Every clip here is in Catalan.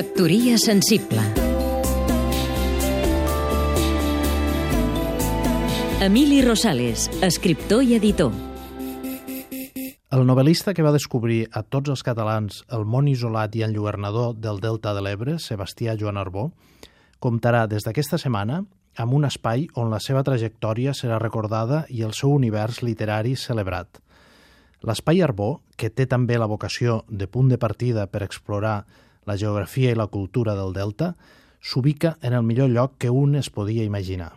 Factoria sensible Emili Rosales, escriptor i editor El novel·lista que va descobrir a tots els catalans el món isolat i enlluernador del Delta de l'Ebre, Sebastià Joan Arbó, comptarà des d'aquesta setmana amb un espai on la seva trajectòria serà recordada i el seu univers literari celebrat. L'espai Arbó, que té també la vocació de punt de partida per explorar la geografia i la cultura del Delta, s'ubica en el millor lloc que un es podia imaginar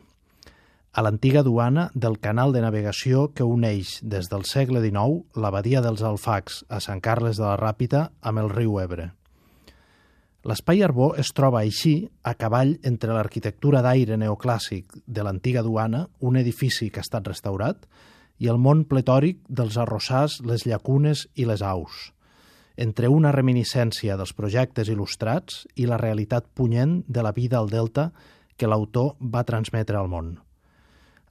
a l'antiga duana del canal de navegació que uneix des del segle XIX l'abadia dels Alfacs a Sant Carles de la Ràpita amb el riu Ebre. L'espai Arbó es troba així a cavall entre l'arquitectura d'aire neoclàssic de l'antiga duana, un edifici que ha estat restaurat, i el món pletòric dels arrossars, les llacunes i les aus, entre una reminiscència dels projectes il·lustrats i la realitat punyent de la vida al Delta que l'autor va transmetre al món.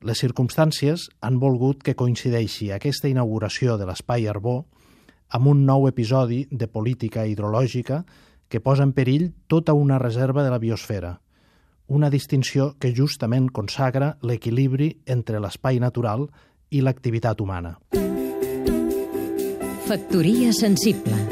Les circumstàncies han volgut que coincideixi aquesta inauguració de l'Espai Arbó amb un nou episodi de política hidrològica que posa en perill tota una reserva de la biosfera, una distinció que justament consagra l'equilibri entre l'espai natural i l'activitat humana. Factoria sensible